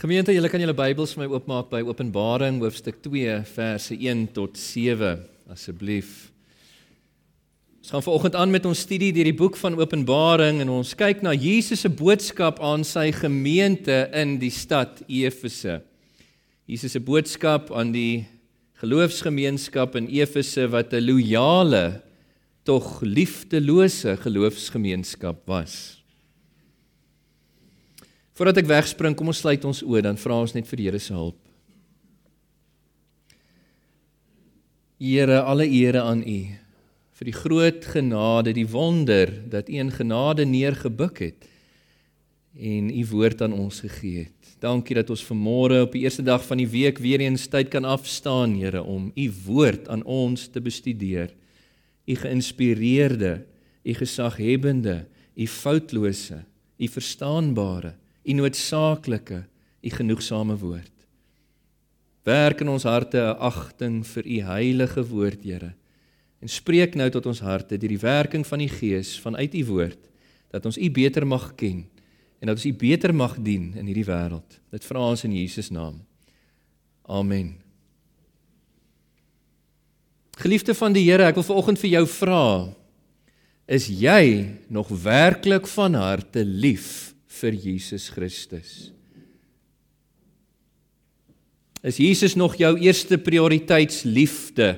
Gemeente, julle kan julle Bybels vir my oopmaak by Openbaring hoofstuk 2 verse 1 tot 7 asseblief. Ons gaan vanoggend aan met ons studie deur die boek van Openbaring en ons kyk na Jesus se boodskap aan sy gemeente in die stad Efese. Jesus se boodskap aan die geloofsgemeenskap in Efese wat 'n loyale tog liefdelose geloofsgemeenskap was. Voordat ek wegspring, kom ons sluit ons oë, dan vra ons net vir die Here se hulp. Here, alle ere aan U vir die groot genade, die wonder dat U in genade neergebuk het en U woord aan ons gegee het. Dankie dat ons vanmôre op die eerste dag van die week weer eens tyd kan afstaan, Here, om U woord aan ons te bestudeer. U geïnspireerde, U gesaghebende, U foutlose, U verstaanbare u noodsaaklike, u genoegsame woord. Werk in ons harte 'n agting vir u heilige woord, Here. En spreek nou tot ons harte deur die werking van die Gees vanuit u woord dat ons u beter mag ken en dat ons u beter mag dien in hierdie wêreld. Dit vra ons in Jesus naam. Amen. Geliefde van die Here, ek wil vanoggend vir jou vra: Is jy nog werklik van harte lief vir Jesus Christus. Is Jesus nog jou eerste prioriteitsliefde?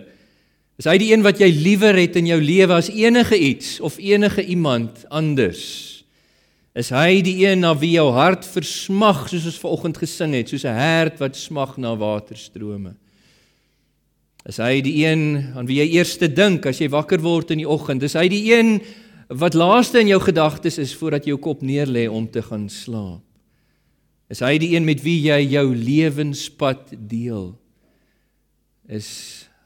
Is hy die een wat jy liewer het in jou lewe as enige iets of enige iemand anders? Is hy die een na wie jou hart versmag soos ons vanoggend gesing het, soos 'n hert wat smag na waterstrome? Is hy die een aan wie jy eerste dink as jy wakker word in die oggend? Is hy die een wat laaste in jou gedagtes is voordat jy jou kop neerlê om te gaan slaap. Is hy die een met wie jy jou lewenspad deel? Is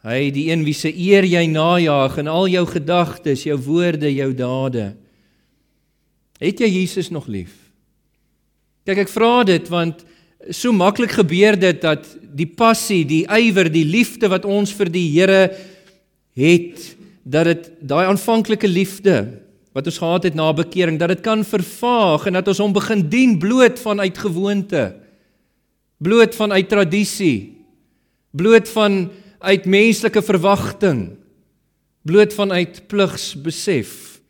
hy die een wie se eer jy najag in al jou gedagtes, jou woorde, jou dade? Het jy Jesus nog lief? Kyk, ek vra dit want so maklik gebeur dit dat die passie, die ywer, die liefde wat ons vir die Here het, dat dit daai aanvanklike liefde wat ons gehad het na bekering dat dit kan vervaag en dat ons hom begin dien bloot vanuit gewoonte. Bloot vanuit tradisie bloot van uit menslike verwagting. Bloot vanuit pligsbesef.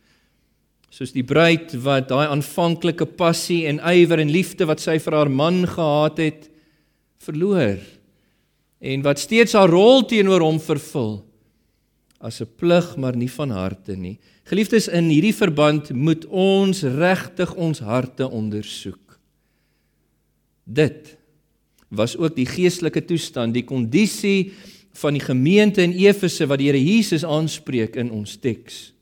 Soos die bruid wat daai aanvanklike passie en ywer en liefde wat sy vir haar man gehad het verloor. En wat steeds haar rol teenoor hom vervul. As 'n plig maar nie van harte nie. Geliefdes, in hierdie verband moet ons regtig ons harte ondersoek. Dit was ook die geestelike toestand, die kondisie van die gemeente in Efese wat die Here Jesus aanspreek in ons teks.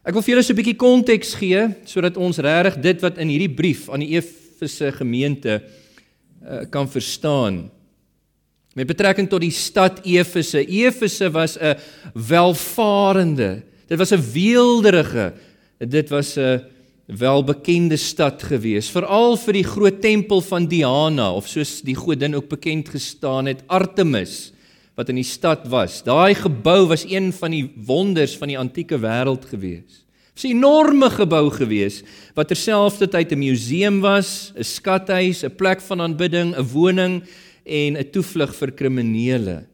Ek wil vir julle so 'n bietjie konteks gee sodat ons regtig dit wat in hierdie brief aan die Efese gemeente uh, kan verstaan. Met betrekking tot die stad Efese. Efese was 'n welvarende, dit was 'n weelderige, dit was 'n welbekende stad gewees, veral vir die groot tempel van Diana of soos die godin ook bekend gestaan het, Artemis wat in die stad was. Daai gebou was een van die wonders van die antieke wêreld gewees. 'n enorme gebou gewees wat terselfdertyd 'n museum was, 'n skathuis, 'n plek van aanbidding, 'n woning en 'n toevlug vir kriminele.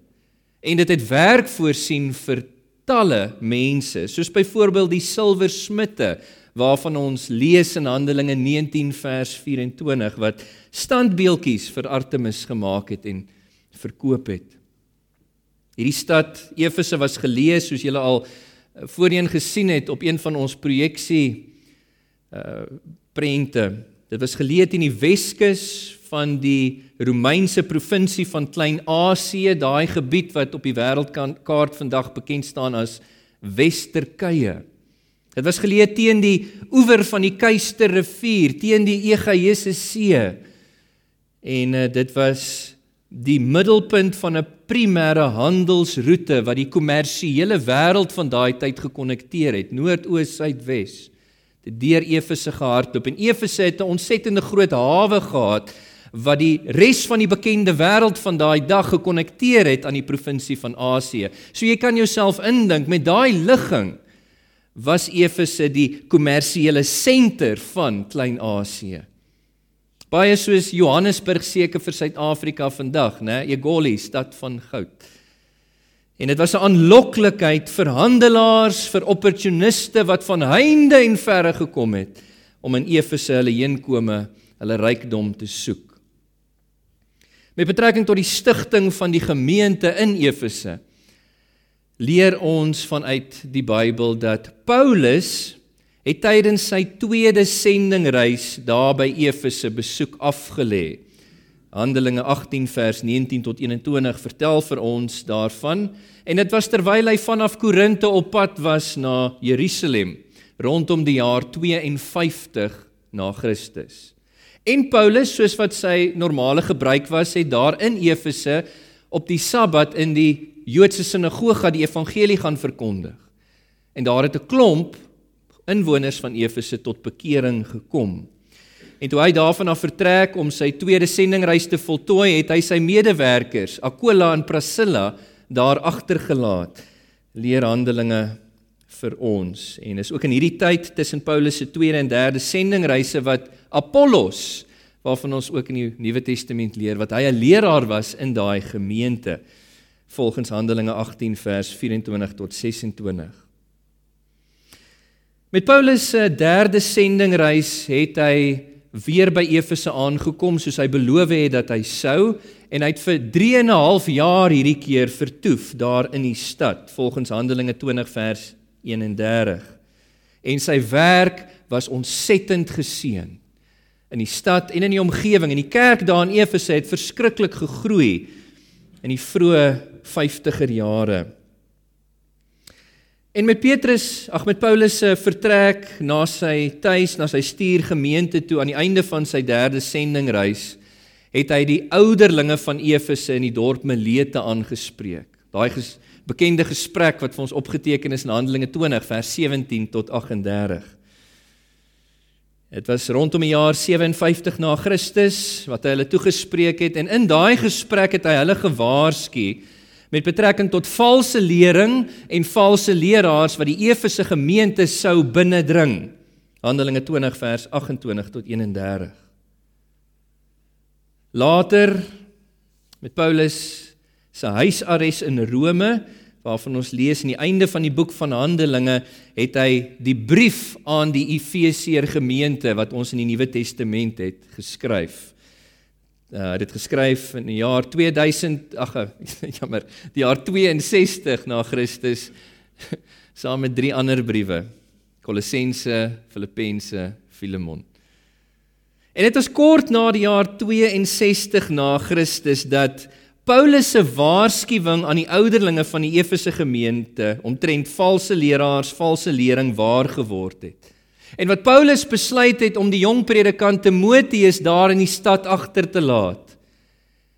En dit het werk voorsien vir talle mense, soos byvoorbeeld die silversmitte waarvan ons lees in Handelinge 19 vers 24 wat standbeeldjies vir Artemis gemaak het en verkoop het. Hierdie stad Efese was gelees soos julle al eh, voorheen gesien het op een van ons projeksie uh prente. Dit was geleë in die Weskus van die Romeinse provinsie van Klein-Asië, daai gebied wat op die wêreldkaart vandag bekend staan as Wes-Turkye. Dit was geleë teen die oewer van die Keisterrivier, teen die Egeïese See. En uh, dit was die middelpunt van 'n primêre handelsroete wat die kommersiële wêreld van daai tyd gekonnekteer het, noord-oos, suid-wes. Dit deur Efese gehardloop en Efese het 'n ontsettende groot hawe gehad wat die res van die bekende wêreld van daai dag gekonnekteer het aan die provinsie van Asië. So jy kan jouself indink met daai ligging was Efese die kommersiële senter van Klein-Asië. Baie soos Johannesburg seker vir Suid-Afrika vandag, né? Egoli, stad van goud. En dit was 'n aanloklikheid vir handelaars, vir opportuniste wat van heinde en verre gekom het om in Efese hulle heenkome, hulle rykdom te soek. Met betrekking tot die stigting van die gemeente in Efese leer ons vanuit die Bybel dat Paulus het tydens sy tweede sendingreis daar by Efese besoek afgelê. Handelinge 18 vers 19 tot 21 vertel vir ons daarvan en dit was terwyl hy vanaf Korinte op pad was na Jerusalem rondom die jaar 52 na Christus. En Paulus, soos wat sy normale gebruik was, het daar in Efese op die Sabbat in die Joodse sinagoga die evangelie gaan verkondig. En daar het 'n klomp inwoners van Efese tot bekering gekom. En toe hy daarvan af vertrek om sy tweede sendingreis te voltooi, het hy sy medewerkers, Aquila en Priscilla, daar agtergelaat. Leer Handelinge vir ons. En is ook in hierdie tyd tussen Paulus se tweede en derde sendingreise wat Apollos waarvan ons ook in die Nuwe Testament leer wat hy 'n leraar was in daai gemeente volgens Handelinge 18 vers 24 tot 26. Met Paulus se derde sendingreis het hy weer by Efese aangekom soos hy beloof het dat hy sou en hy het vir 3 en 'n half jaar hierdie keer vertoef daar in die stad volgens Handelinge 20 vers 31 en sy werk was ontsettend geseën in die stad en in die omgewing en die kerk daar in Efese het verskriklik gegroei in die vroeë 50er jare En met Petrus, ag met Paulus se vertrek na sy tuis, na sy stuur gemeente toe aan die einde van sy derde sendingreis, het hy die ouderlinge van Efese in die dorp Melete aangespreek. Daai bekende gesprek wat vir ons opgeteken is in Handelinge 20 vers 17 tot 38. Dit was rondom die jaar 57 na Christus wat hy hulle toegespreek het en in daai gesprek het hy hulle gewaarsku met betrekking tot valse lering en valse leraars wat die Efese gemeente sou binnendring. Handelinge 20 vers 28 tot 31. Later met Paulus se huisarrest in Rome waarvan ons lees aan die einde van die boek van Handelinge het hy die brief aan die Efesiërs gemeente wat ons in die Nuwe Testament het geskryf. Uh dit geskryf in die jaar 2000 ag jammer die jaar 62 na Christus saam met drie ander briewe Kolossense, Filippense, Filemon. En dit was kort na die jaar 62 na Christus dat Paulus se waarskuwing aan die ouderlinge van die Efese gemeente omtrent valse leraars, valse lering waar geword het. En wat Paulus besluit het om die jong predikant Timoteus daar in die stad agter te laat.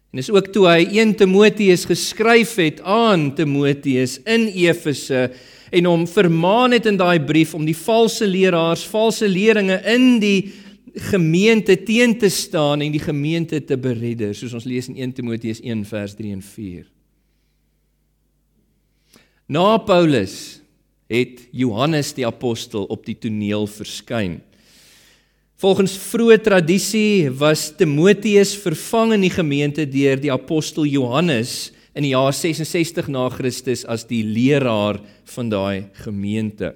En dis ook toe hy 1 Timoteus geskryf het aan Timoteus in Efese en hom vermaan het in daai brief om die valse leraars, valse leringe in die gemeente teen te staan en die gemeente te beredder, soos ons lees in 1 Timoteus 1 vers 3 en 4. Na Paulus het Johannes die apostel op die toneel verskyn. Volgens vroeë tradisie was Timoteus vervang in die gemeente deur die apostel Johannes in die jaar 66 na Christus as die leraar van daai gemeente.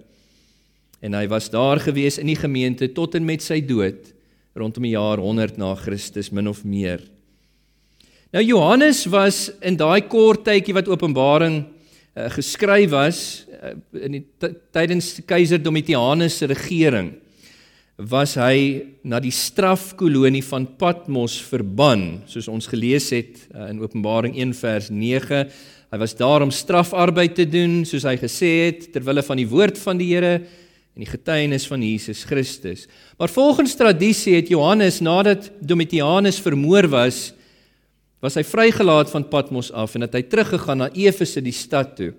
En hy was daar gewees in die gemeente tot en met sy dood rondom die jaar 100 na Christus min of meer. Nou Johannes was in daai kort tydjie wat Openbaring uh, geskryf was uh, in die tydens keiser Domitianus se regering was hy na die strafkolonie van Patmos verban soos ons gelees het uh, in Openbaring 1 vers 9 hy was daar om strafarbeid te doen soos hy gesê het ter wille van die woord van die Here en die getuienis van Jesus Christus maar volgens tradisie het Johannes nadat Domitianus vermoor was was hy vrygelaat van Patmos af en het hy teruggegaan na Efese die stad toe.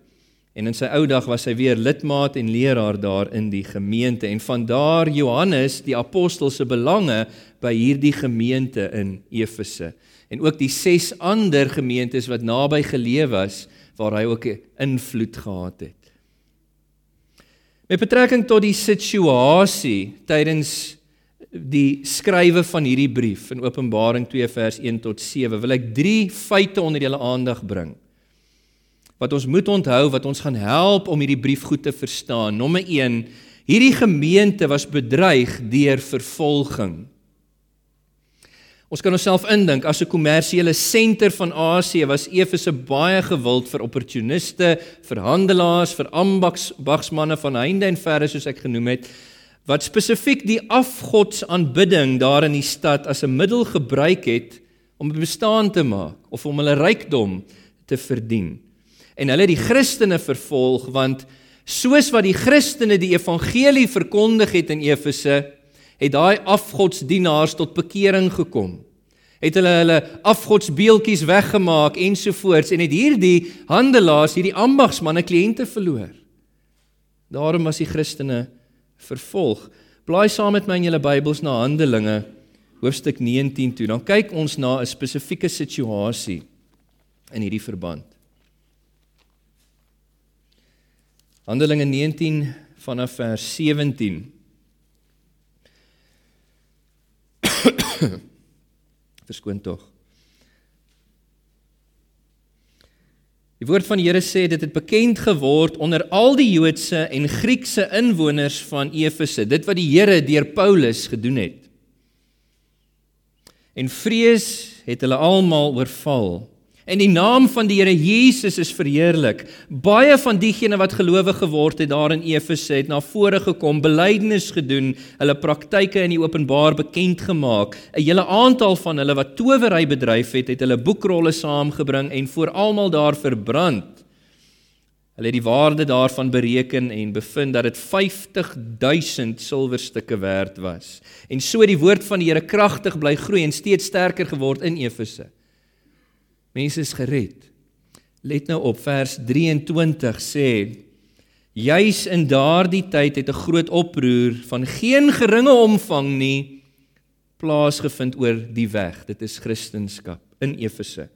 En in sy ou dag was hy weer lidmaat en leraar daar in die gemeente en van daar Johannes die apostel se belange by hierdie gemeente in Efese en ook die ses ander gemeentes wat naby geleë was waar hy ook 'n invloed gehad het. Met betrekking tot die situasie tydens die skrywe van hierdie brief in Openbaring 2 vers 1 tot 7 wil ek drie feite onder julle aandag bring wat ons moet onthou wat ons gaan help om hierdie brief goed te verstaan. Nommer 1: Hierdie gemeente was bedreig deur vervolging. Ons kan onsself indink as 'n kommersiële senter van Asië was Efese baie gewild vir opportuniste, vir handelaars, vir ambagsmanne van heinde en verre soos ek genoem het wat spesifiek die afgodsaanbidding daar in die stad as 'n middel gebruik het om 'n bestaan te maak of om hulle rykdom te verdien. En hulle het die Christene vervolg want soos wat die Christene die evangelie verkondig het in Efese, het daai afgodsdienaars tot bekering gekom. Het hulle hulle afgodsbeeltjies weggemaak ensovoorts en het hierdie handelaars, hierdie ambagsmanne kliënte verloor. Daarom was die Christene vervolg. Blaai saam met my in julle Bybels na Handelinge hoofstuk 19 toe. Dan kyk ons na 'n spesifieke situasie in hierdie verband. Handelinge 19 vanaf vers 17. Verskoon tog. Die woord van die Here sê dit het bekend geword onder al die Joodse en Griekse inwoners van Efese, dit wat die Here deur Paulus gedoen het. En vrees het hulle almal oorval. En die naam van die Here Jesus is verheerlik. Baie van diegene wat gelowig geword het daar in Efese het na vore gekom, belydenis gedoen, hulle praktyke in die openbaar bekend gemaak. 'n Hele aantal van hulle wat towery bedryf het, het hulle boekrolle saamgebring en voor almal daar verbrand. Hulle het die waarde daarvan bereken en bevind dat dit 50000 silwerstukke werd was. En so het die woord van die Here kragtig bly groei en steeds sterker geword in Efese. Mense is gered. Let nou op vers 23 sê juis in daardie tyd het 'n groot oproer van geen geringe omvang nie plaasgevind oor die weg. Dit is Christendom in Efese.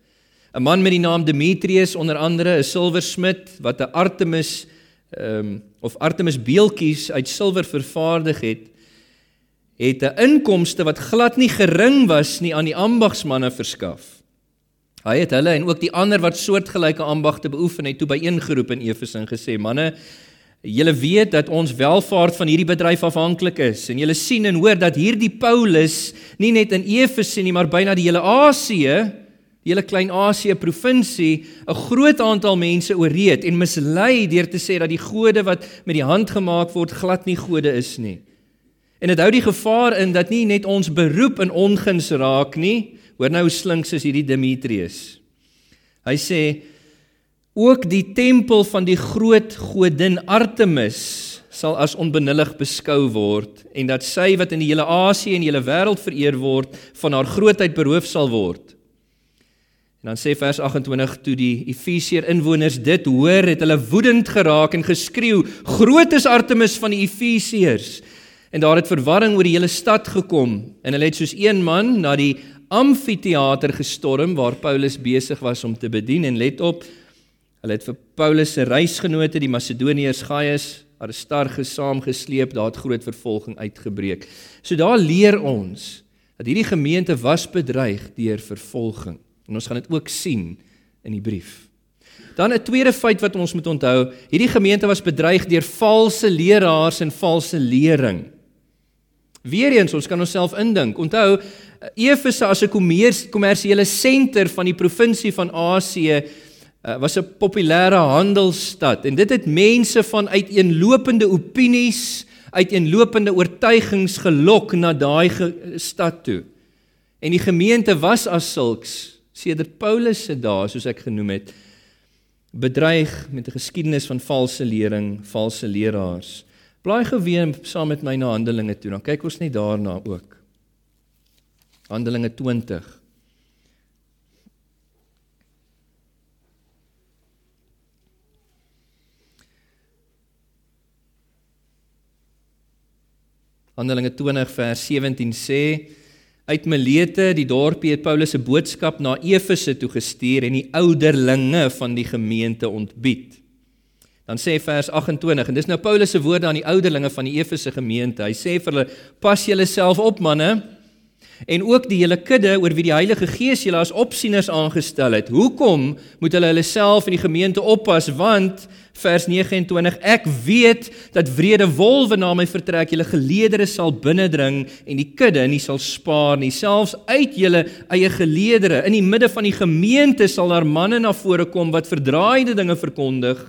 'n Man met die naam Demetrius onder andere, 'n silversmid wat 'n Artemis ehm um, of Artemis beeltjies uit silwer vervaardig het, het 'n inkomste wat glad nie gering was nie aan die ambagsmanne verskaf. Hy het hulle en ook die ander wat soortgelyke ambagte beoefen het toe byeengeroep in Efese en gesê: "Manne, julle weet dat ons welvaart van hierdie bedryf afhanklik is en julle sien en hoor dat hierdie Paulus nie net in Efese nie, maar byna die hele Asië, die hele klein Asië provinsie, 'n groot aantal mense ooreed en mislei deur te sê dat die gode wat met die hand gemaak word glad nie gode is nie." En dit hou die gevaar in dat nie net ons beroep in onguns raak nie, Hoor nou hoe slinks is hierdie Demetrius. Hy sê ook die tempel van die groot godin Artemis sal as onbenullig beskou word en dat sy wat in die hele Asië en die hele wêreld vereer word van haar grootheid beroof sal word. En dan sê vers 28 toe die Efesiër inwoners dit hoor het hulle woedend geraak en geskreeu groot is Artemis van die Efesiërs en daar het verwarring oor die hele stad gekom en hulle het soos een man na die amfitheater gestorm waar Paulus besig was om te bedien en let op hulle het vir Paulus se reisgenote die Macedoniërs Gaius Aristarchus saamgesleep daar het groot vervolging uitgebreek. So daar leer ons dat hierdie gemeente was bedreig deur vervolging en ons gaan dit ook sien in die brief. Dan 'n tweede feit wat ons moet onthou, hierdie gemeente was bedreig deur valse leraars en valse lering. Weereens ons kan onsself indink. Onthou Efese as 'n kommersiële senter van die provinsie van Asië uh, was 'n populêre handelsstad en dit het mense van uiteenlopende opinies, uiteenlopende oortuigings gelok na daai stad toe. En die gemeente was as sulks sedert Paulus se dae soos ek genoem het bedreig met 'n geskiedenis van valse lering, valse leraars. Blaai geweem saam met my na Handelinge toe, dan kyk ons net daarna ook. Handelinge 20. Handelinge 20 vers 17 sê uit Melete die dorpie het Paulus se boodskap na Efese toe gestuur en die ouderlinge van die gemeente ontbied. Dan sê vers 28 en dis nou Paulus se woorde aan die ouderlinge van die Efese gemeente. Hy sê vir hulle: "Pas julle self op, manne." En ook die hele kudde oor wie die Heilige Gees julle as opsieners aangestel het. Hoekom moet hulle hulle self in die gemeente oppas? Want vers 29 ek weet dat wrede wolwe na my vertrek julle geleedere sal binnendring en die kudde nie sal spaar nie. Selfs uit julle eie geleedere in die midde van die gemeente sal daar manne na vore kom wat verdraaide dinge verkondig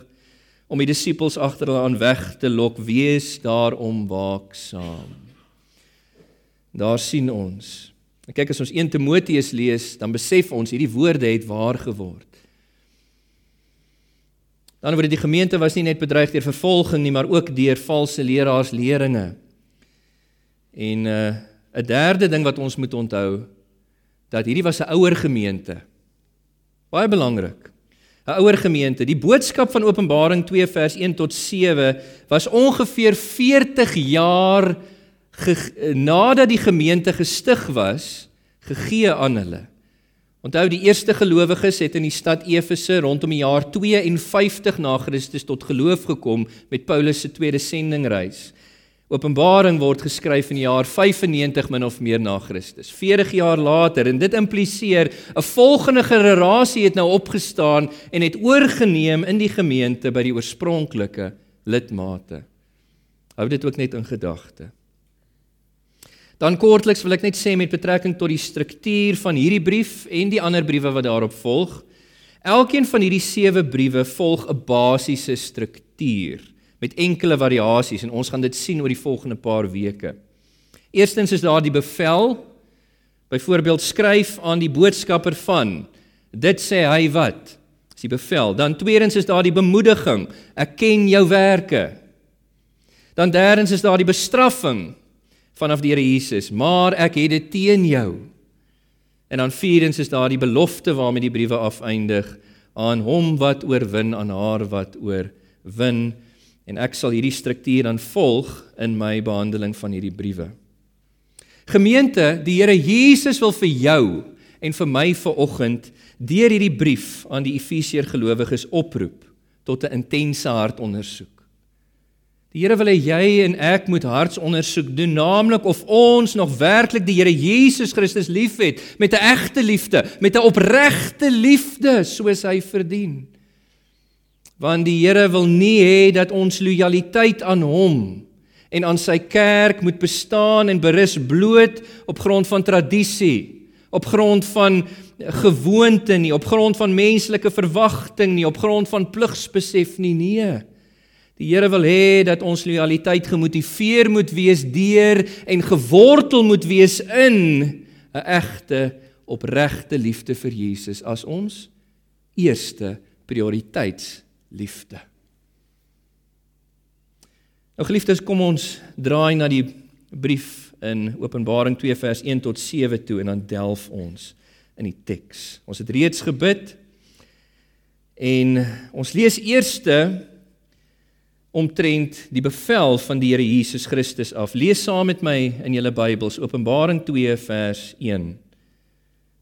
om die disippels agter hulle aan weg te lok. Wees daarom waaksaam. Daar sien ons. En kyk as ons 1 Timoteus lees, dan besef ons hierdie woorde het waar geword. Dan word die gemeente was nie net bedreig deur vervolging nie, maar ook deur valse leraars leringe. En uh 'n derde ding wat ons moet onthou, dat hierdie was 'n ouer gemeente. Baie belangrik. 'n Ouer gemeente. Die boodskap van Openbaring 2 vers 1 tot 7 was ongeveer 40 jaar nadat die gemeente gestig was, gegee aan hulle. Onthou die eerste gelowiges het in die stad Efese rondom die jaar 52 na Christus tot geloof gekom met Paulus se tweede sendingreis. Openbaring word geskryf in die jaar 95 min of meer na Christus. 40 jaar later en dit impliseer 'n volgende generasie het nou opgestaan en het oorgeneem in die gemeente by die oorspronklike lidmate. Hou dit ook net in gedagte. Dan kortliks wil ek net sê met betrekking tot die struktuur van hierdie brief en die ander briewe wat daarop volg. Elkeen van hierdie 7 briewe volg 'n basiese struktuur met enkele variasies en ons gaan dit sien oor die volgende paar weke. Eerstens is daar die bevel. Byvoorbeeld skryf aan die boodskapper van dit sê hy wat? Dis die bevel. Dan tweedens is daar die bemoediging. Ek ken jou werke. Dan derdens is daar die bestraffing vanaf die Here Jesus, maar ek het dit teen jou. En dan vierens is daar die belofte waarmee die briewe afeindig aan hom wat oorwin aan haar wat oorwin en ek sal hierdie struktuur dan volg in my behandeling van hierdie briewe. Gemeente, die Here Jesus wil vir jou en vir my vanoggend deur hierdie brief aan die Efesiër gelowiges oproep tot 'n intense hartondersoek. Die Here wil hê jy en ek moet hartsondersoek doen, naamlik of ons nog werklik die Here Jesus Christus liefhet met 'n egte liefde, met 'n opregte liefde soos hy verdien. Want die Here wil nie hê dat ons lojaliteit aan hom en aan sy kerk moet bestaan en berus bloot op grond van tradisie, op grond van gewoonte nie, op grond van menslike verwagting nie, op grond van pligsbesef nie, nee. Die Here wil hê dat ons lojaliteit gemotiveer moet wees deur en gewortel moet wees in 'n egte opregte liefde vir Jesus as ons eerste prioriteitsliefde. Nou geliefdes, kom ons draai na die brief in Openbaring 2 vers 1 tot 7 toe en dan delf ons in die teks. Ons het reeds gebid en ons lees eerste omtrent die bevel van die Here Jesus Christus af. Lees saam met my in julle Bybels Openbaring 2 vers 1.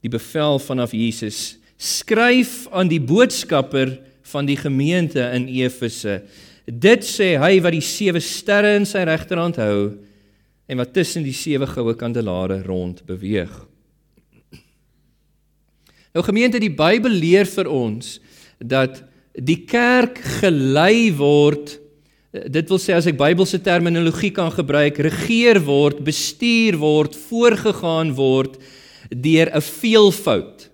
Die bevel vanaf Jesus: Skryf aan die boodskapper van die gemeente in Efese. Dit sê hy wat die sewe sterre in sy regterhand hou en wat tussen die sewe goue kandelaare rond beweeg. Nou gemeente, die Bybel leer vir ons dat die kerk gelei word Dit wil sê as ek Bybelse terminologie kan gebruik, regeer word, bestuur word, voorgegaan word deur 'n veelvoud,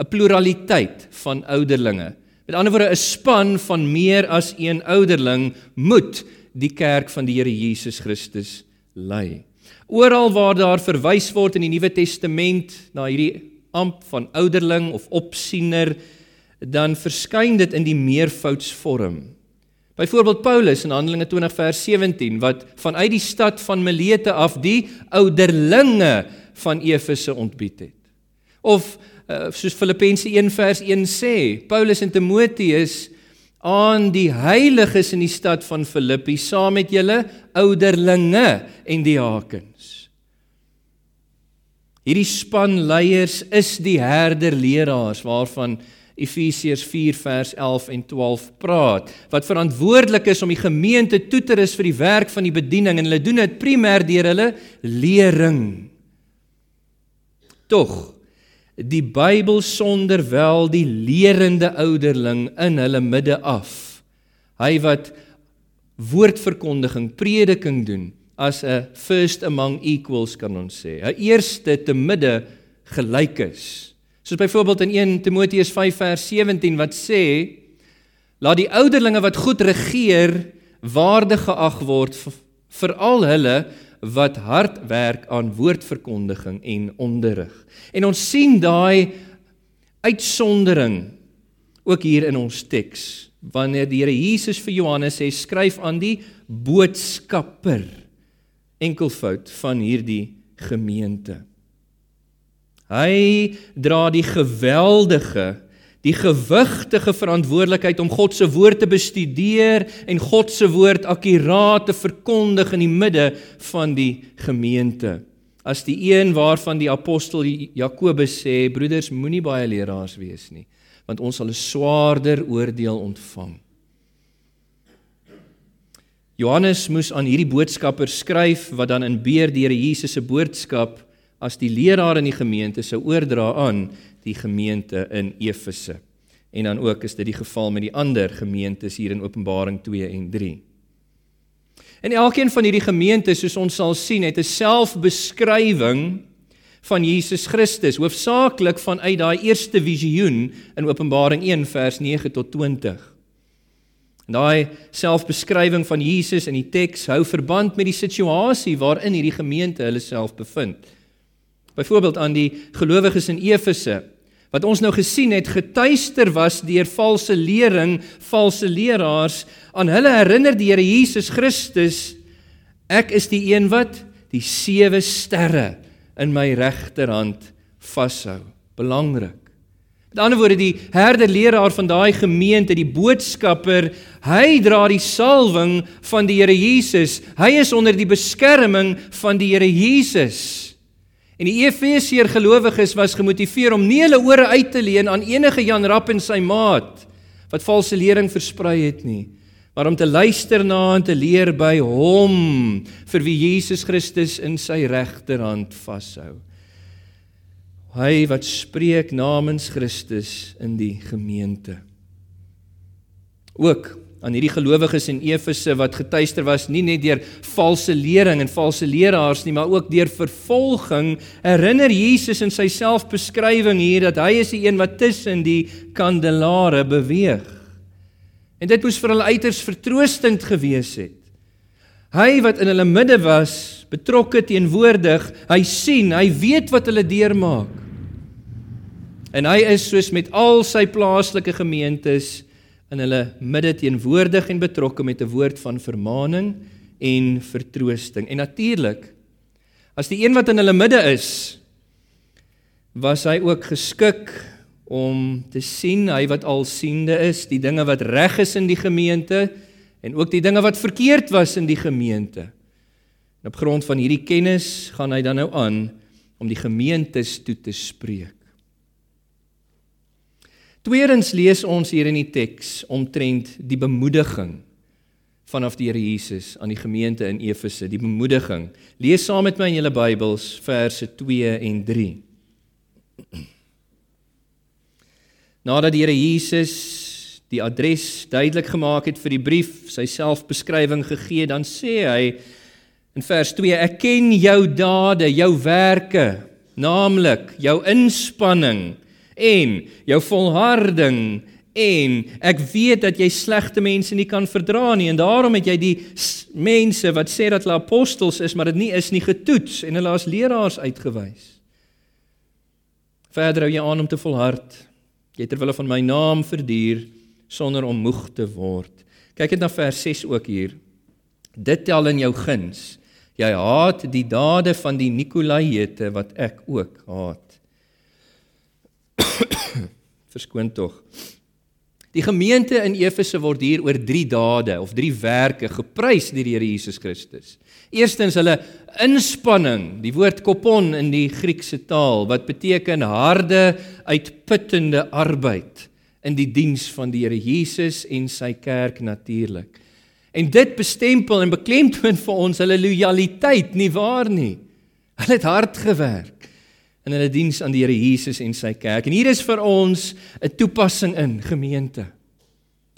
'n pluraliteit van ouderlinge. Met ander woorde, 'n span van meer as een ouderling moet die kerk van die Here Jesus Christus lei. Oral waar daar verwys word in die Nuwe Testament na hierdie amp van ouderling of opsiener, dan verskyn dit in die meervoudsvorm. Byvoorbeeld Paulus in Handelinge 20 vers 17 wat vanuit die stad van Milete af die ouderlinge van Efese ontbied het. Of uh, soos Filippense 1 vers 1 sê, Paulus en Timoteus aan die heiliges in die stad van Filippi saam met julle ouderlinge en diakens. Hierdie span leiers is die herderleraars waarvan Efesiërs 4 vers 11 en 12 praat wat verantwoordelik is om die gemeente toe te rus vir die werk van die bediening en hulle doen dit primêr deur hulle lering. Tog die Bybel sonder wel die lerende ouderling in hulle midde af. Hy wat woordverkondiging, prediking doen as 'n first among equals kan ons sê. 'n Eerste te midde gelyk is. Soos byvoorbeeld in 1 Timoteus 5 vers 17 wat sê laat die ouderlinge wat goed regeer waardig geag word veral hulle wat hard werk aan woordverkondiging en onderrig. En ons sien daai uitsondering ook hier in ons teks wanneer die Here Jesus vir Johannes sê skryf aan die boodskapper enkelvoud van hierdie gemeente. Hy dra die geweldige, die gewigtige verantwoordelikheid om God se woord te bestudeer en God se woord akkuraat te verkondig in die midde van die gemeente. As die een waarvan die apostel Jakobus sê, broeders, moenie baie leraars wees nie, want ons sal 'n swaarder oordeel ontvang. Johannes moes aan hierdie boodskapper skryf wat dan in beer Here Jesus se boodskap as die leraar in die gemeente sou oordra aan die gemeente in Efese. En dan ook is dit die geval met die ander gemeentes hier in Openbaring 2 en 3. En elkeen van hierdie gemeentes, soos ons sal sien, het 'n selfbeskrywing van Jesus Christus, hoofsaaklik vanuit daai eerste visioen in Openbaring 1 vers 9 tot 20. En daai selfbeskrywing van Jesus in die teks hou verband met die situasie waarin hierdie gemeente hulle self bevind. Byvoorbeeld aan die gelowiges in Efese wat ons nou gesien het getuister was deur valse lering, valse leraars. Aan hulle herinner die Here Jesus Christus ek is die een wat die sewe sterre in my regterhand vashou. Belangrik. Met ander woorde die herder leraar van daai gemeente, die boodskapper, hy dra die salwing van die Here Jesus. Hy is onder die beskerming van die Here Jesus. En die Efesiërs gelowiges was gemotiveer om nie hulle ore uit te leen aan enige Jan Rapp en sy maat wat valse lering versprei het nie, maar om te luister na en te leer by hom vir wie Jesus Christus in sy regterhand vashou. Hy wat spreek namens Christus in die gemeente. Ook aan hierdie gelowiges in Efese wat getuister was nie net deur valse lering en valse leraars nie, maar ook deur vervolging, herinner Jesus in sy selfbeskrywing hier dat hy is die een wat tussen die kandelare beweeg. En dit moes vir hulle uiters vertroostend gewees het. Hy wat in hulle midde was, betrokke teenwoordig, hy sien, hy weet wat hulle deurmaak. En hy is soos met al sy plaaslike gemeentes in hulle midde teenwoordig en betrokke met 'n woord van vermaaning en vertroosting. En natuurlik as die een wat in hulle midde is, was hy ook geskik om te sien hy wat alsiende is, die dinge wat reg is in die gemeente en ook die dinge wat verkeerd was in die gemeente. En op grond van hierdie kennis gaan hy dan nou aan om die gemeentes toe te spreek. Tweedens lees ons hier in die teks omtrent die bemoediging vanaf die Here Jesus aan die gemeente in Efese, die bemoediging. Lees saam met my in julle Bybels verse 2 en 3. Nadat die Here Jesus die adres duidelik gemaak het vir die brief, sy selfbeskrywing gegee, dan sê hy in vers 2: Ek ken jou dade, jou werke, naamlik jou inspanning en jou volharding en ek weet dat jy slegte mense nie kan verdra nie en daarom het jy die mense wat sê dat hulle apostels is maar dit nie is nie getoets en hulle as leraars uitgewys. Verder hou jy aan om te volhard. Jy terwyl van my naam verduur sonder om moeg te word. Kyk net na vers 6 ook hier. Dit tel in jou guns. Jy haat die dade van die Nikolaïete wat ek ook haat. Verskoon tog. Die gemeente in Efese word hier oor 3 dade of 3 werke geprys deur die Here Jesus Christus. Eerstens hulle inspanning, die woord kopon in die Griekse taal wat beteken harde, uitputtende arbeid in die diens van die Here Jesus en sy kerk natuurlik. En dit bestempel en beklemtoon vir ons hulle lojaliteit, nie waar nie? Hulle het hard gewerk in hulle diens aan die Here Jesus en sy kerk. En hier is vir ons 'n toepassing in gemeente.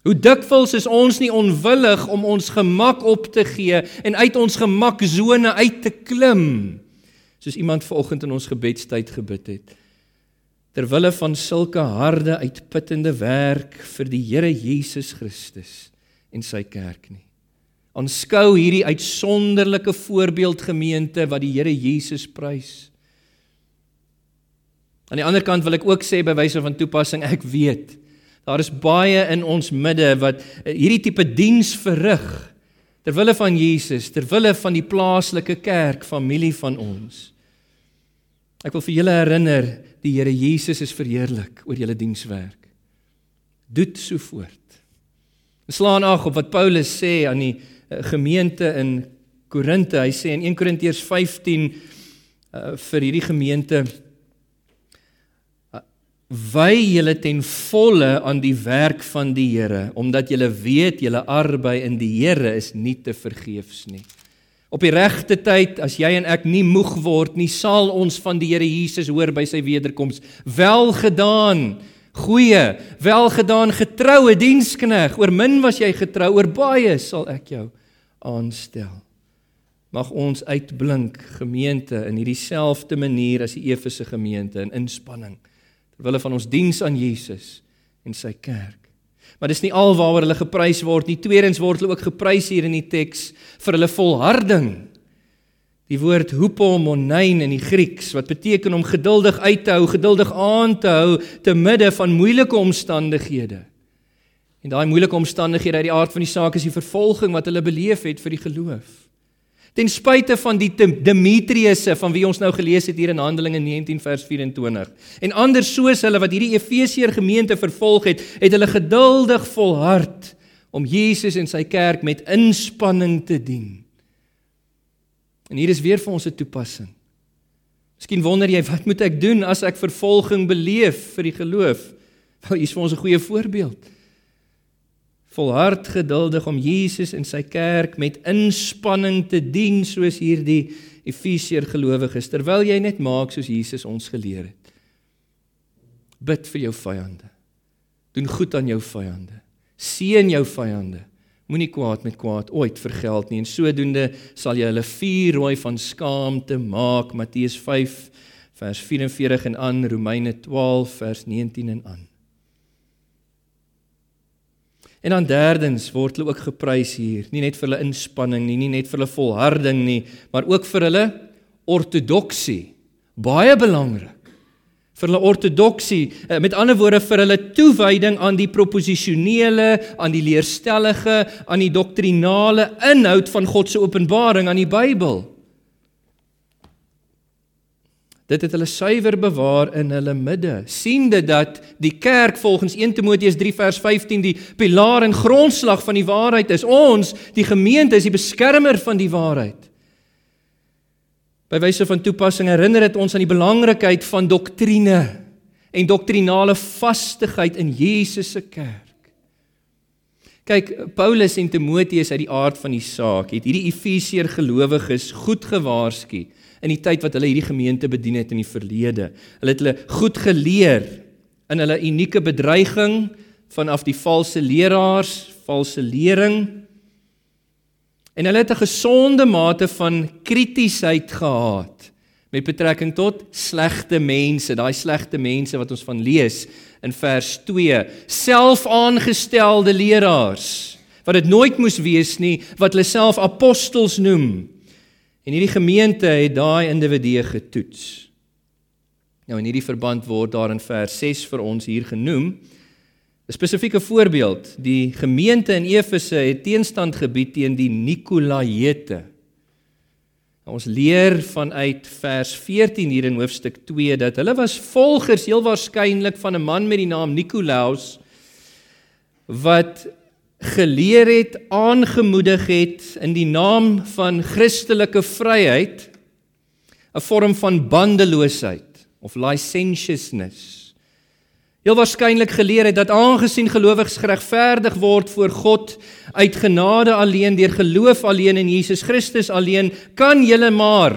Hoe dikwels is ons nie onwillig om ons gemak op te gee en uit ons gemaksone uit te klim soos iemand vanoggend in ons gebedstyd gebid het ter wille van sulke harde uitputtende werk vir die Here Jesus Christus en sy kerk nie. Aanskou hierdie uitsonderlike voorbeeld gemeente wat die Here Jesus prys. Aan die ander kant wil ek ook sê by wyse van toepassing, ek weet daar is baie in ons midde wat eh, hierdie tipe diens verrig ter wille van Jesus, ter wille van die plaaslike kerk, familie van ons. Ek wil vir julle herinner, die Here Jesus is verheerlik oor julle dienswerk. Doet so voort. Slaan ag op wat Paulus sê aan die uh, gemeente in Korinte. Hy sê in 1 Korintiërs 15 uh, vir hierdie gemeente wy julle ten volle aan die werk van die Here omdat julle weet julle arbei in die Here is nie te vergeefs nie. Op die regte tyd, as jy en ek nie moeg word nie, sal ons van die Here Jesus hoor by sy wederkoms. Welgedaan, goeie, welgedaan getroue dienskneg. Oor min was jy getrou, oor baie sal ek jou aanstel. Mag ons uitblink gemeente in hierdie selfde manier as die Efese gemeente in inspanning wille van ons diens aan Jesus en sy kerk. Maar dis nie alwaaroor hulle geprys word nie. Tweedens word hulle ook geprys hier in die teks vir hulle volharding. Die woord hupomonein in die Grieks wat beteken om geduldig uit te hou, geduldig aan te hou te midde van moeilike omstandighede. En daai moeilike omstandighede uit die aard van die saak is die vervolging wat hulle beleef het vir die geloof. Ten spyte van die Demetriusse van wie ons nou gelees het hier in Handelinge 19 vers 24 en ander soos hulle wat hierdie Efesiërs gemeente vervolg het, het hulle geduldig volhard om Jesus en sy kerk met inspanning te dien. En hier is weer vir ons 'n toepassing. Miskien wonder jy wat moet ek doen as ek vervolging beleef vir die geloof? Wel, hier is vir ons 'n goeie voorbeeld volhard geduldig om Jesus en sy kerk met inspanning te dien soos hierdie Efesiër gelowiges terwyl jy net maak soos Jesus ons geleer het. Bid vir jou vyande. Doen goed aan jou vyande. Seën jou vyande. Moenie kwaad met kwaad ooit vergeld nie en sodoende sal jy hulle vuur rooi van skaamte maak Matteus 5 vers 44 en aan Romeine 12 vers 19 en aan. En dan derdens word hulle ook geprys hier, nie net vir hulle inspanning nie, nie net vir hulle volharding nie, maar ook vir hulle ortodoksie. Baie belangrik. Vir hulle ortodoksie, eh, met ander woorde vir hulle toewyding aan die proposisionele, aan die leerstellige, aan die doktrinale inhoud van God se openbaring aan die Bybel. Dit het hulle suiwer bewaar in hulle midde. siende dat die kerk volgens 1 Timoteus 3 vers 15 die pilaar en grondslag van die waarheid is. Ons, die gemeente is die beskermer van die waarheid. By wyse van toepassing herinner dit ons aan die belangrikheid van doktrine en doktrinale vastigheid in Jesus se kerk. Kyk, Paulus en Timoteus uit die aard van die saak het hierdie Efesiër gelowiges goed gewaarsku in die tyd wat hulle hierdie gemeente bedien het in die verlede. Hulle het hulle goed geleer in hulle unieke bedreiging vanaf die valse leraars, valse lering. En hulle het 'n gesonde mate van kritiesheid gehad met betrekking tot slegte mense, daai slegte mense wat ons van lees in vers 2, selfaangestelde leraars wat dit nooit moes wees nie, wat hulle self apostels noem. En hierdie gemeente het daai individue getoets. Nou in hierdie verband word daar in vers 6 vir ons hier genoem 'n spesifieke voorbeeld. Die gemeente in Efese het teenstand gebied teen die Nikolaïete. Nou, ons leer vanuit vers 14 hier in hoofstuk 2 dat hulle was volgers heel waarskynlik van 'n man met die naam Nikolaus wat geleer het, aangemoedig het in die naam van Christelike vryheid 'n vorm van bandeloosheid of licentiousness. Heel waarskynlik geleer het dat aangesien gelowiges geregverdig word voor God uit genade alleen deur geloof alleen in Jesus Christus alleen, kan julle maar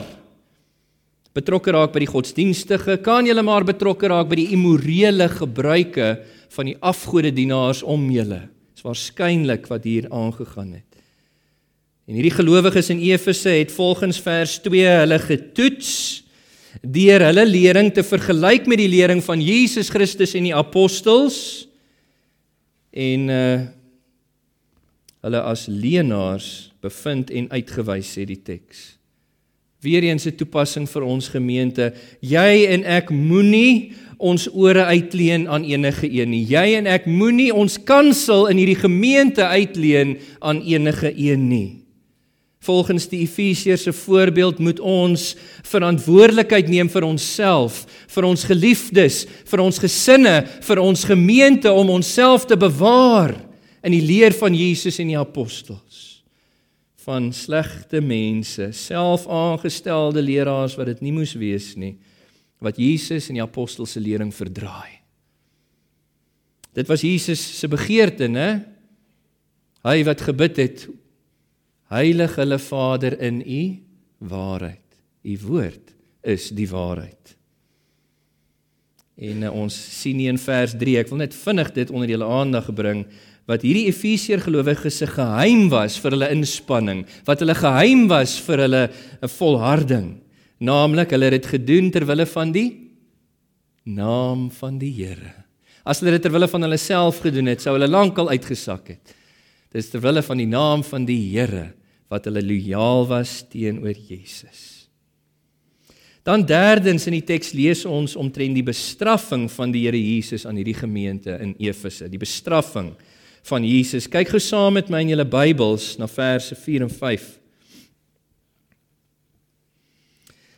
betrokke raak by die godsdienstige, kan julle maar betrokke raak by die immorele gebruike van die afgodedienaars om julle. Dis waarskynlik wat hier aangegaan het. En hierdie gelowiges in Efese het volgens vers 2 hulle getoets deur hulle lering te vergelyk met die lering van Jesus Christus en die apostels en uh hulle as leenaars bevind en uitgewys sê die teks. Weereens 'n toepassing vir ons gemeente. Jy en ek moenie ons ore uitleen aan enige een nie. Jy en ek moenie ons kansel in hierdie gemeente uitleen aan enige een nie. Volgens die Efesiërs se voorbeeld moet ons verantwoordelikheid neem vir onsself, vir ons geliefdes, vir ons gesinne, vir ons gemeente om onsself te bewaar in die leer van Jesus en die apostels van slegte mense, selfaangestelde leraars wat dit nie moes wees nie, wat Jesus en die apostels se lering verdraai. Dit was Jesus se begeerte, né? Hy wat gebid het, Heilig hulle Vader in u waarheid. U woord is die waarheid. En uh, ons sien in vers 3, ek wil net vinnig dit onder julle aandag bring wat hierdie Efesiër gelowiges se geheim was vir hulle inspanning, wat hulle geheim was vir hulle 'n volharding, naamlik hulle het dit gedoen ter wille van die naam van die Here. As hulle dit ter wille van hulle self gedoen het, sou hulle lankal uitgesak het. Dis ter wille van die naam van die Here wat hulle lojaal was teenoor Jesus. Dan derdens in die teks lees ons omtrent die bestraffing van die Here Jesus aan hierdie gemeente in Efese, die bestraffing van Jesus. Kyk gou saam met my in julle Bybels na verse 4 en 5.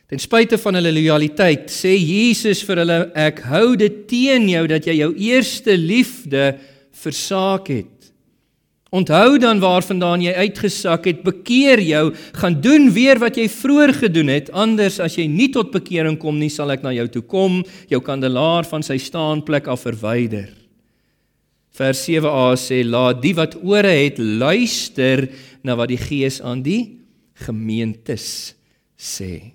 Ten spyte van hulle lojaliteit sê Jesus vir hulle ek hou dit teen jou dat jy jou eerste liefde versaak het. Onthou dan waarvandaan jy uitgesak het, bekeer jou, gaan doen weer wat jy vroeër gedoen het, anders as jy nie tot bekering kom nie, sal ek na jou toe kom, jou kandelaar van sy staanplek af verwyder. Vers 7a sê: Laat die wat ore het luister na wat die Gees aan die gemeentes sê.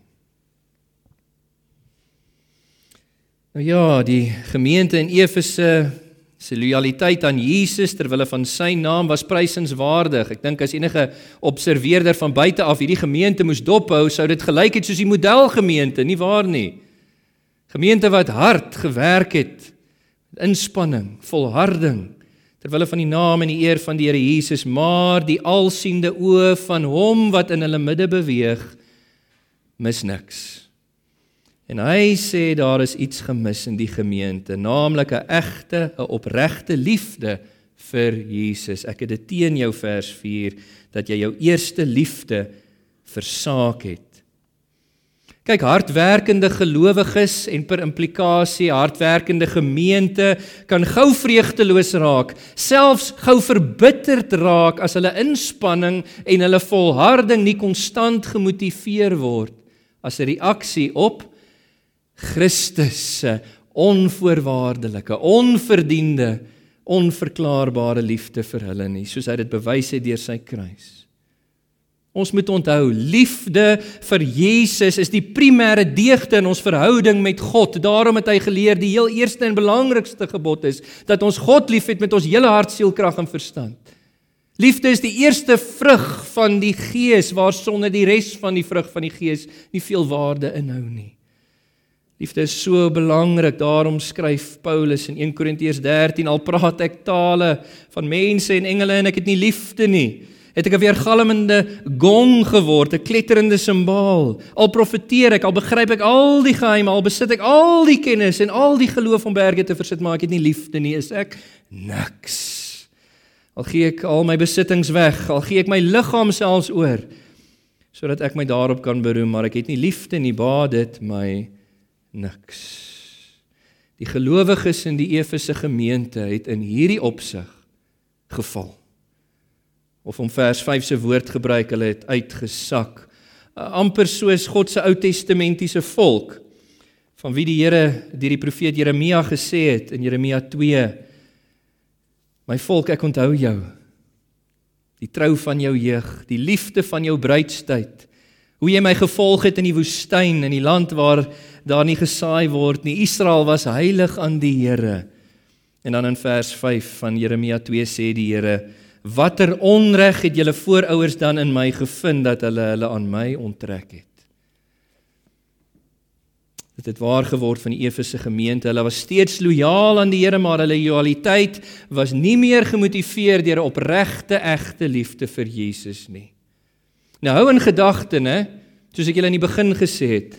Nou ja, die gemeente in Efese Sy lojaliteit aan Jesus ter wille van sy naam was prysenswaardig. Ek dink as enige observeerder van buite af hierdie gemeente moes dophou, sou dit gelyk het soos die modelgemeente, nie waar nie? Gemeente wat hard gewerk het, inspanning, volharding ter wille van die naam en die eer van die Here Jesus, maar die alsiende oë van hom wat in hulle midde beweeg, mis niks. En hy sê daar is iets gemis in die gemeente, naamlik 'n egte, 'n opregte liefde vir Jesus. Ek het dit teen jou vers 4 dat jy jou eerste liefde versaak het. Kyk, hardwerkende gelowiges en per implikasie hardwerkende gemeente kan gou vreugdeloos raak, selfs gou verbitterd raak as hulle inspanning en hulle volharding nie konstant gemotiveer word as 'n reaksie op Christus se onvoorwaardelike, onverdiende, onverklaarbare liefde vir hulle nie, soos hy dit bewys het deur sy kruis. Ons moet onthou, liefde vir Jesus is die primêre deugde in ons verhouding met God. Daarom het hy geleer die heel eerste en belangrikste gebod is dat ons God liefhet met ons hele hart, siel, krag en verstand. Liefde is die eerste vrug van die Gees waarsonder die res van die vrug van die Gees nie veel waarde inhou nie. Liefde is so belangrik. Daarom skryf Paulus in 1 Korintiërs 13 al praat ek tale van mense en engele en ek het nie liefde nie. Het ek 'n weergalmende gong geword, 'n kletterende simbaal. Al profeteer ek, al begryp ek al die geheime, al besit ek al die kennis en al die geloof om berge te versit, maar ek het nie liefde nie. Is ek niks. Al gee ek al my besittings weg, al gee ek my liggaam selfs oor sodat ek my daarop kan beroem, maar ek het nie liefde nie, baat dit my niks. Die gelowiges in die Efese gemeente het in hierdie opsig geval. Of om vers 5 se woord gebruik, hulle het uitgesak, amper soos God se Ou Testamentiese volk van wie die Here deur die profeet Jeremia gesê het in Jeremia 2 My volk, ek onthou jou. Die trou van jou jeug, die liefde van jou bruidstyd. Hoe jy my gevolg het in die woestyn in die land waar daar nie gesaai word nie. Israel was heilig aan die Here. En dan in vers 5 van Jeremia 2 sê die Here: Watter onreg het julle voorouers dan in my gevind dat hulle hulle aan my onttrek het? Dit het waar geword van die Efese gemeente. Hulle was steeds lojaal aan die Here, maar hulle lojaliteit was nie meer gemotiveer deur 'n opregte, egte liefde vir Jesus nie. Nou hou in gedagte, né, soos ek julle in die begin gesê het,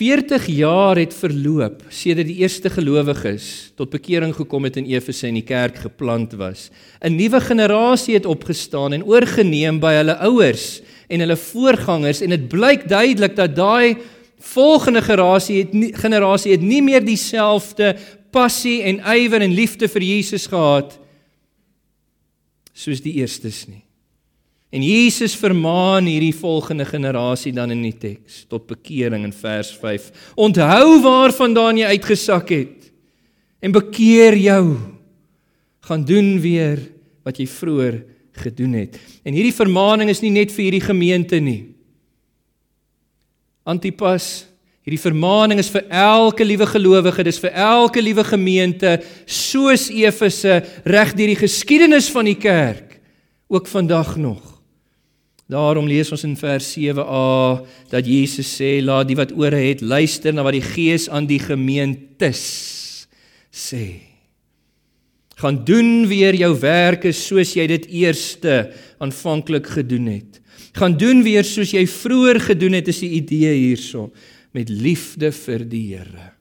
40 jaar het verloop sedert die eerste gelowiges tot bekering gekom het in Efese en die kerk geplant was. 'n Nuwe generasie het opgestaan en oorgeneem by hulle ouers en hulle voorgangers en dit blyk duidelik dat daai volgende generasie het nie, generasie het nie meer dieselfde passie en ywer en liefde vir Jesus gehad soos die eerstes nie. En Jesus vermaan hierdie volgende generasie dan in die teks tot bekering in vers 5. Onthou waarvandaan jy uitgesak het en bekeer jou. Gaan doen weer wat jy vroeër gedoen het. En hierdie vermaaning is nie net vir hierdie gemeente nie. Antipas, hierdie vermaaning is vir elke liewe gelowige, dis vir elke liewe gemeente soos Efese reg deur die geskiedenis van die kerk ook vandag nog. Daarom lees ons in vers 7a dat Jesus sê laat die wat ore het luister na wat die Gees aan die gemeentes sê. Gaan doen weer jou werke soos jy dit eerste aanvanklik gedoen het. Gaan doen weer soos jy vroeër gedoen het is die idee hierso met liefde vir die Here.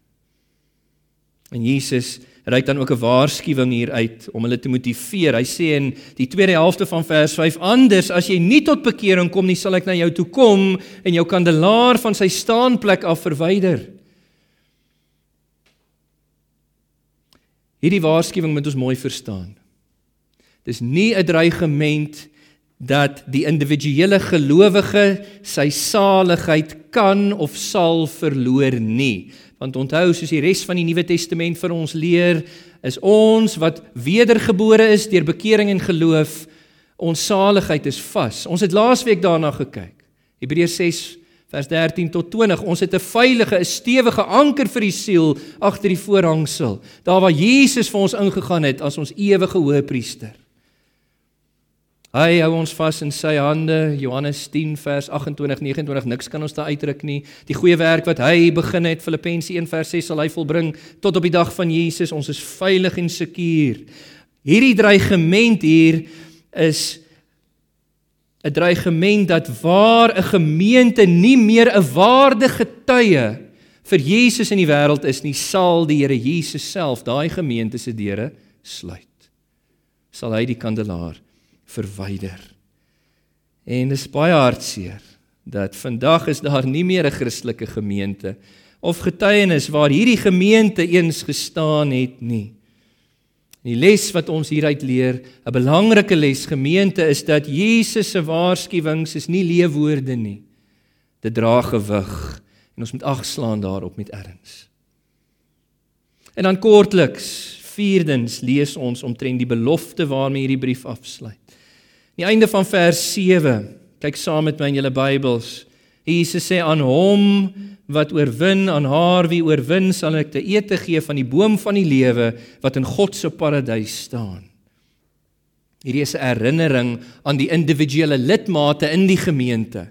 En Jesus reik dan ook 'n waarskuwing hier uit om hulle te motiveer. Hy sê in die tweede helfte van vers 5: "Anders as jy nie tot bekering kom nie, sal ek na jou toe kom en jou kandelaar van sy staanplek af verwyder." Hierdie waarskuwing moet ons mooi verstaan. Dis nie 'n dreigement dat die individuele gelowige sy saligheid kan of sal verloor nie. Want onthou soos die res van die Nuwe Testament vir ons leer, is ons wat wedergebore is deur bekering en geloof, ons saligheid is vas. Ons het laasweek daarna gekyk. Hebreërs 6 vers 13 tot 20. Ons het 'n veilige, 'n stewige anker vir die siel agter die voorhangsel, daar waar Jesus vir ons ingegaan het as ons ewige hoëpriester. Hy hou ons vas in sy hande. Johannes 10 vers 28 29 niks kan ons daar uitdruk nie. Die goeie werk wat hy begin het Filippense 1 vers 6 sal hy volbring tot op die dag van Jesus. Ons is veilig en sekuur. Hierdie dreigement hier is 'n dreigement dat waar 'n gemeente nie meer 'n waardige getuie vir Jesus in die wêreld is nie, sal die Here Jesus self daai gemeente se deure sluit. Sal hy die kandelaar verwyder. En dis baie hartseer dat vandag is daar nie meer 'n Christelike gemeente of getuienis waar hierdie gemeente eens gestaan het nie. Die les wat ons hieruit leer, 'n belangrike les gemeente is dat Jesus se waarskuwings is nie leeuwoorde nie. Dit dra gewig en ons moet agslaan daarop met erns. En dan kortliks, vierdens lees ons omtrent die belofte waarmee hierdie brief afsluit. Die einde van vers 7. Kyk saam met my in julle Bybels. Jesus sê aan hom wat oorwin, aan haar wie oorwin, sal ek te ete gee van die boom van die lewe wat in God se paradys staan. Hierdie is 'n herinnering aan die individuele lidmate in die gemeente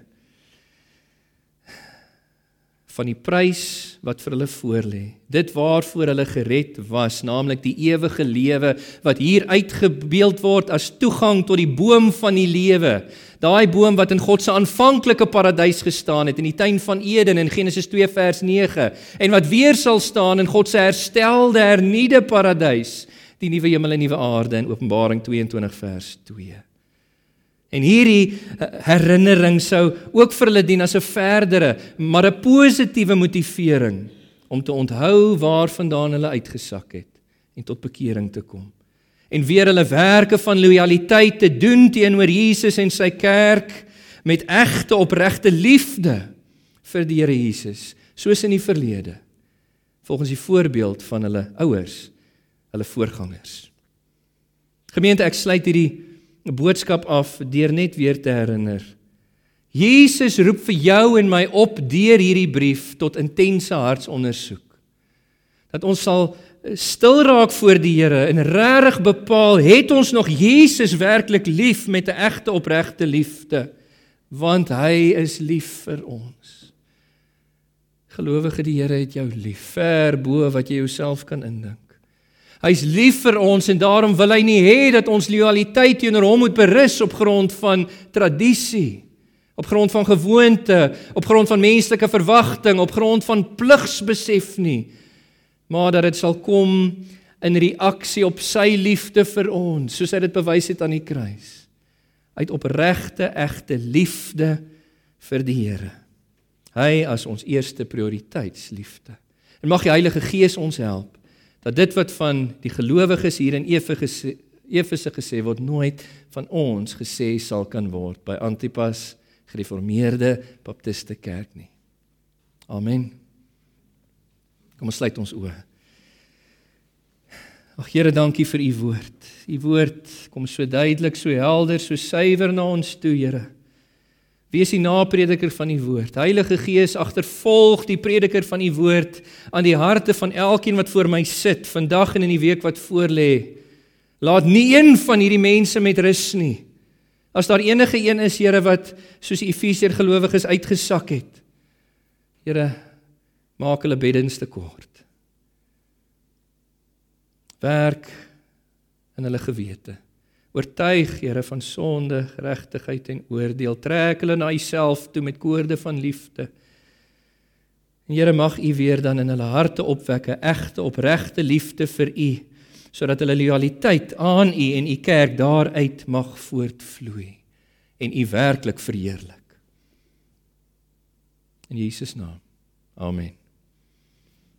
van die prys wat vir hulle voorlê. Dit waarvoor hulle gered was, naamlik die ewige lewe wat hier uitgebeeld word as toegang tot die boom van die lewe. Daai boom wat in God se aanvanklike paradys gestaan het in die tuin van Eden in Genesis 2 vers 9 en wat weer sal staan in God se herstelde hernuide paradys, die nuwe hemel en nuwe aarde in Openbaring 22 vers 2. En hierdie eh, herinnering sou ook vir hulle dien as 'n verdere, maar 'n positiewe motivering om te onthou waarvandaan hulle uitgesak het en tot bekering te kom. En weer hulle werke van lojaliteit te doen teenoor Jesus en sy kerk met egte opregte liefde vir die Here Jesus, soos in die verlede volgens die voorbeeld van hulle ouers, hulle voorgangers. Gemeente, ek sluit hierdie boodskap af deur net weer te herinner. Jesus roep vir jou en my op deur hierdie brief tot intense hartsondersoek. Dat ons sal stil raak voor die Here en regtig bepaal het ons nog Jesus werklik lief met 'n egte opregte liefde want hy is lief vir ons. Gelowige, die Here het jou lief, ver bo wat jy jouself kan indink. Hy's lief vir ons en daarom wil hy nie hê dat ons lojaliteit teenoor hom moet berus op grond van tradisie, op grond van gewoonte, op grond van menslike verwagting, op grond van pligsbesef nie, maar dat dit sal kom in reaksie op sy liefde vir ons, soos hy dit bewys het aan die kruis. Uit opregte, egte liefde vir die Here. Hy as ons eerste prioriteitsliefde. En mag die Heilige Gees ons help dat dit wat van die gelowiges hier in Efese Efese gesê word nooit van ons gesê sal kan word by Antipas gereformeerde baptiste kerk nie. Amen. Kom ons sluit ons oë. Ag Here, dankie vir u woord. U woord kom so duidelik, so helder, so suiwer na ons toe, Here. Wees die naprediker van die woord. Heilige Gees, agtervolg die prediker van die woord aan die harte van elkeen wat voor my sit vandag en in die week wat voorlê. Laat nie een van hierdie mense met rus nie. As daar enige een is, Here, wat soos die Efesiër gelowiges uitgesak het. Here, maak hulle beddens te kort. Werk in hulle gewete. Oortuig Here van sonde, geregtigheid en oordeel. Trek hulle na Uself toe met koorde van liefde. En Here mag U weer dan in hulle harte opwek 'n egte opregte liefde vir U, sodat hulle lojaliteit aan U en U kerk daaruit mag voortvloei en U werklik verheerlik. In Jesus naam. Amen.